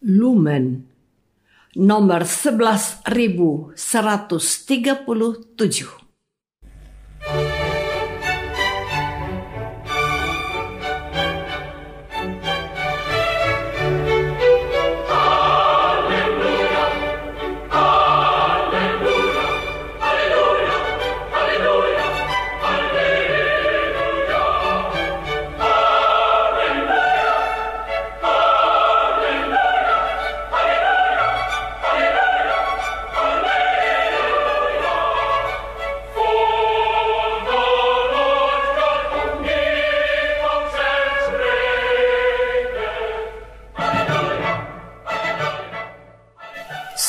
Lumen nomor 11137.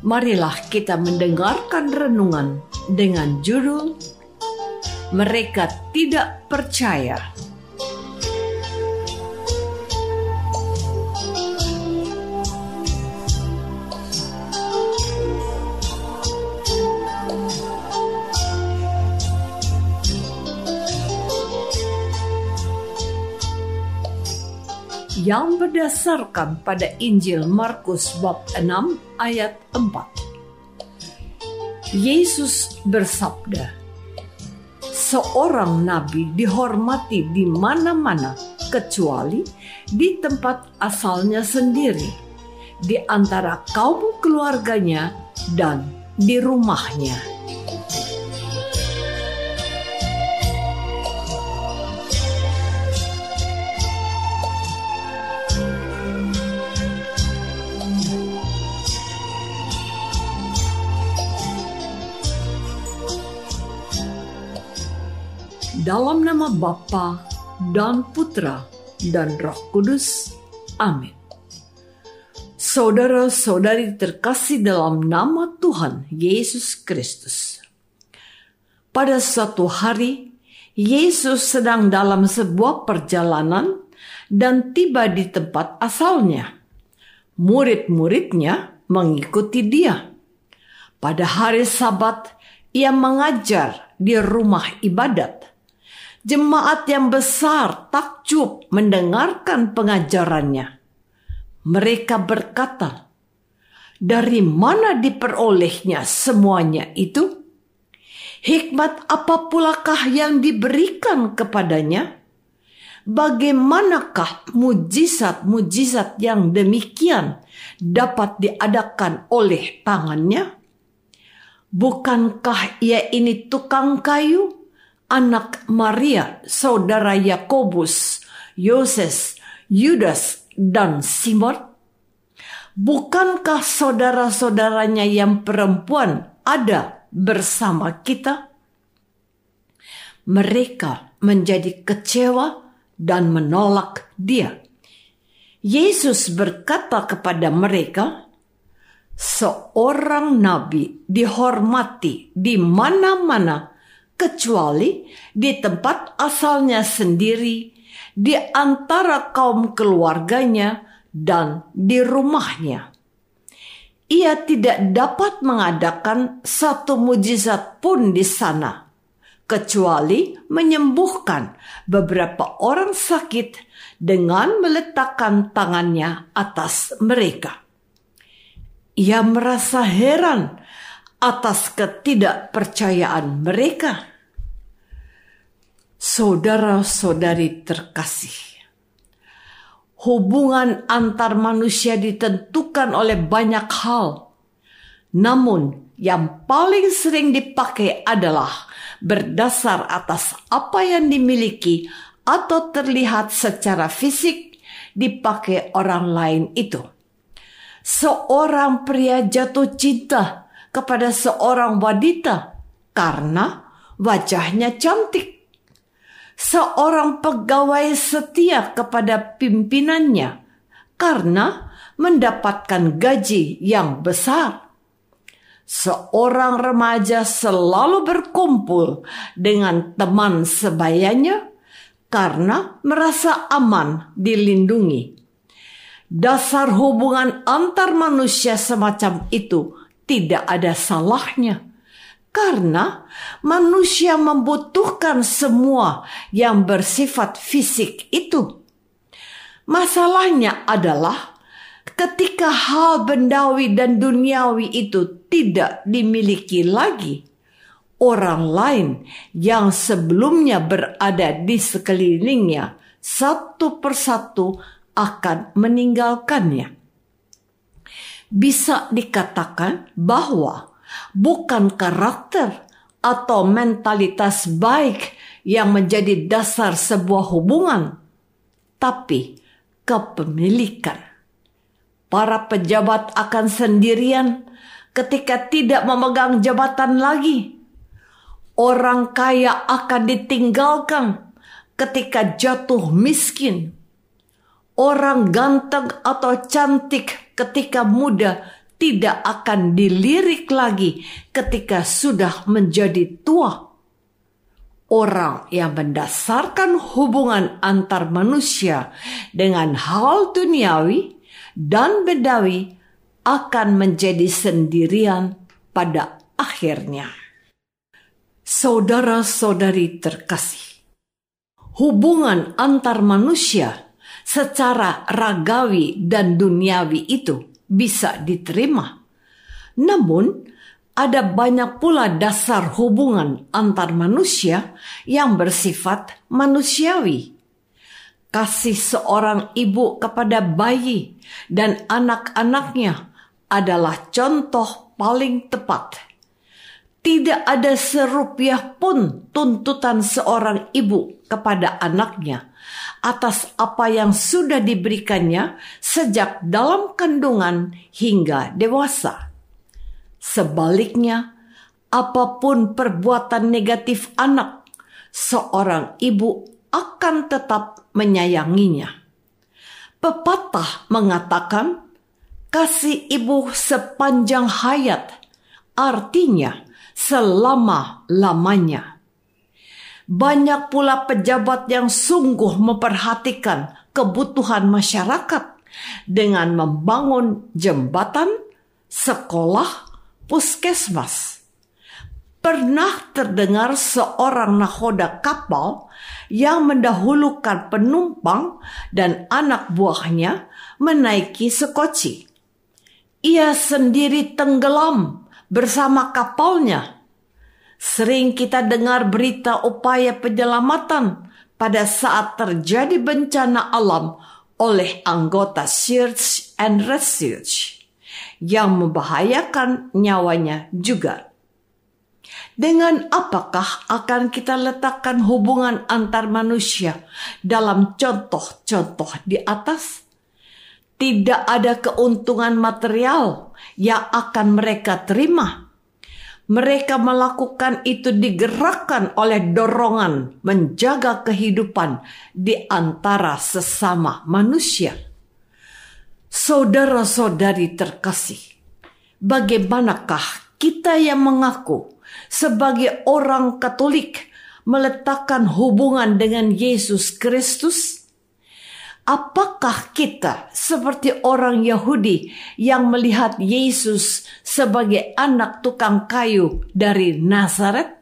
marilah kita mendengarkan renungan dengan judul "Mereka Tidak Percaya". Yang berdasarkan pada Injil Markus bab 6 ayat 4. Yesus bersabda, Seorang nabi dihormati di mana-mana kecuali di tempat asalnya sendiri, di antara kaum keluarganya dan di rumahnya. Dalam nama Bapa dan Putra dan Roh Kudus. Amin. Saudara-saudari terkasih dalam nama Tuhan Yesus Kristus. Pada suatu hari, Yesus sedang dalam sebuah perjalanan dan tiba di tempat asalnya. Murid-muridnya mengikuti dia. Pada hari Sabat, ia mengajar di rumah ibadat Jemaat yang besar takjub mendengarkan pengajarannya. Mereka berkata, "Dari mana diperolehnya semuanya itu? Hikmat apa pulakah yang diberikan kepadanya? Bagaimanakah mujizat-mujizat yang demikian dapat diadakan oleh tangannya? Bukankah ia ini tukang kayu?" Anak Maria, saudara Yakobus, Yoses, Yudas, dan Simon? Bukankah saudara-saudaranya yang perempuan ada bersama kita? Mereka menjadi kecewa dan menolak Dia. Yesus berkata kepada mereka, "Seorang nabi dihormati di mana-mana kecuali di tempat asalnya sendiri, di antara kaum keluarganya, dan di rumahnya. Ia tidak dapat mengadakan satu mujizat pun di sana, kecuali menyembuhkan beberapa orang sakit dengan meletakkan tangannya atas mereka. Ia merasa heran atas ketidakpercayaan mereka Saudara-saudari terkasih, hubungan antar manusia ditentukan oleh banyak hal. Namun, yang paling sering dipakai adalah berdasar atas apa yang dimiliki atau terlihat secara fisik dipakai orang lain itu. Seorang pria jatuh cinta kepada seorang wanita karena wajahnya cantik. Seorang pegawai setia kepada pimpinannya karena mendapatkan gaji yang besar. Seorang remaja selalu berkumpul dengan teman sebayanya karena merasa aman dilindungi. Dasar hubungan antar manusia semacam itu tidak ada salahnya karena manusia membutuhkan semua yang bersifat fisik itu. Masalahnya adalah ketika hal bendawi dan duniawi itu tidak dimiliki lagi, orang lain yang sebelumnya berada di sekelilingnya satu persatu akan meninggalkannya. Bisa dikatakan bahwa bukan karakter atau mentalitas baik yang menjadi dasar sebuah hubungan, tapi kepemilikan. Para pejabat akan sendirian ketika tidak memegang jabatan lagi. Orang kaya akan ditinggalkan ketika jatuh miskin. Orang ganteng atau cantik ketika muda tidak akan dilirik lagi ketika sudah menjadi tua. Orang yang mendasarkan hubungan antar manusia dengan hal duniawi dan bedawi akan menjadi sendirian pada akhirnya. Saudara-saudari terkasih, hubungan antar manusia secara ragawi dan duniawi itu bisa diterima. Namun, ada banyak pula dasar hubungan antar manusia yang bersifat manusiawi. Kasih seorang ibu kepada bayi dan anak-anaknya adalah contoh paling tepat. Tidak ada serupiah pun tuntutan seorang ibu kepada anaknya atas apa yang sudah diberikannya sejak dalam kandungan hingga dewasa. Sebaliknya, apa pun perbuatan negatif anak, seorang ibu akan tetap menyayanginya. Pepatah mengatakan, kasih ibu sepanjang hayat, artinya selama-lamanya. Banyak pula pejabat yang sungguh memperhatikan kebutuhan masyarakat dengan membangun jembatan, sekolah, puskesmas. Pernah terdengar seorang nahoda kapal yang mendahulukan penumpang dan anak buahnya menaiki sekoci. Ia sendiri tenggelam bersama kapalnya Sering kita dengar berita upaya penyelamatan pada saat terjadi bencana alam oleh anggota Search and Research yang membahayakan nyawanya juga. Dengan apakah akan kita letakkan hubungan antar manusia dalam contoh-contoh di atas? Tidak ada keuntungan material yang akan mereka terima mereka melakukan itu digerakkan oleh dorongan menjaga kehidupan di antara sesama manusia. Saudara-saudari terkasih, bagaimanakah kita yang mengaku sebagai orang Katolik meletakkan hubungan dengan Yesus Kristus? Apakah kita seperti orang Yahudi yang melihat Yesus sebagai anak tukang kayu dari Nazaret?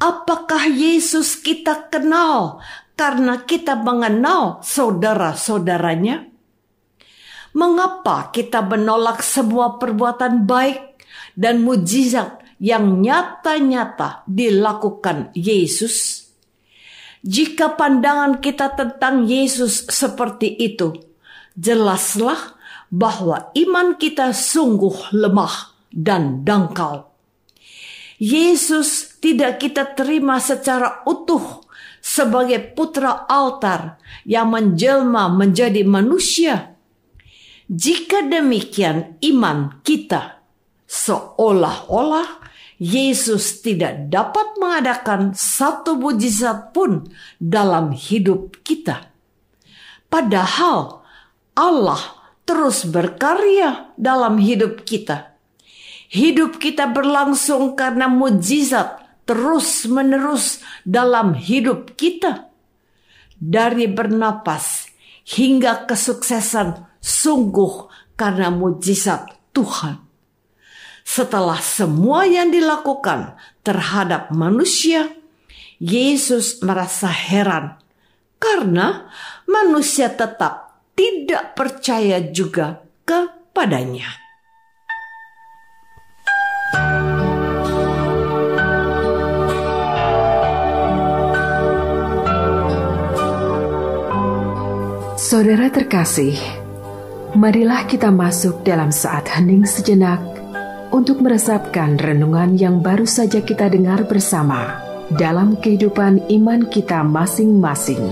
Apakah Yesus kita kenal karena kita mengenal saudara-saudaranya? Mengapa kita menolak semua perbuatan baik dan mujizat yang nyata-nyata dilakukan Yesus? Jika pandangan kita tentang Yesus seperti itu, jelaslah bahwa iman kita sungguh lemah dan dangkal. Yesus tidak kita terima secara utuh sebagai putra altar yang menjelma menjadi manusia. Jika demikian iman kita seolah-olah Yesus tidak dapat mengadakan satu mujizat pun dalam hidup kita. Padahal Allah terus berkarya dalam hidup kita. Hidup kita berlangsung karena mujizat terus-menerus dalam hidup kita. Dari bernapas hingga kesuksesan sungguh karena mujizat Tuhan. Setelah semua yang dilakukan terhadap manusia, Yesus merasa heran karena manusia tetap tidak percaya juga kepadanya. Saudara terkasih, marilah kita masuk dalam saat hening sejenak untuk meresapkan renungan yang baru saja kita dengar bersama dalam kehidupan iman kita masing-masing.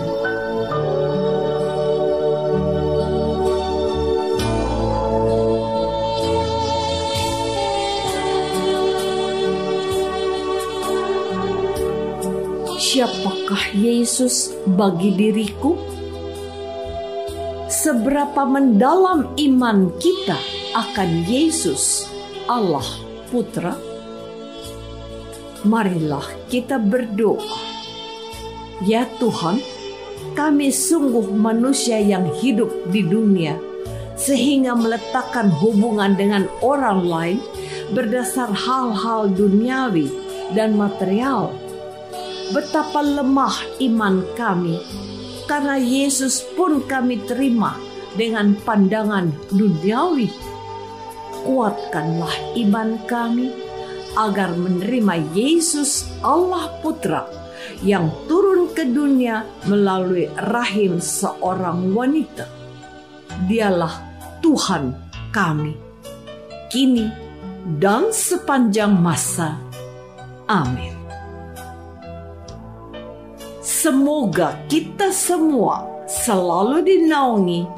Siapakah Yesus bagi diriku? seberapa mendalam iman kita akan Yesus, Allah Putra? Marilah kita berdoa. Ya Tuhan, kami sungguh manusia yang hidup di dunia, sehingga meletakkan hubungan dengan orang lain berdasar hal-hal duniawi dan material. Betapa lemah iman kami karena Yesus pun kami terima dengan pandangan duniawi. Kuatkanlah iman kami agar menerima Yesus Allah Putra yang turun ke dunia melalui rahim seorang wanita. Dialah Tuhan kami, kini dan sepanjang masa. Amin. Semoga kita semua selalu dinaungi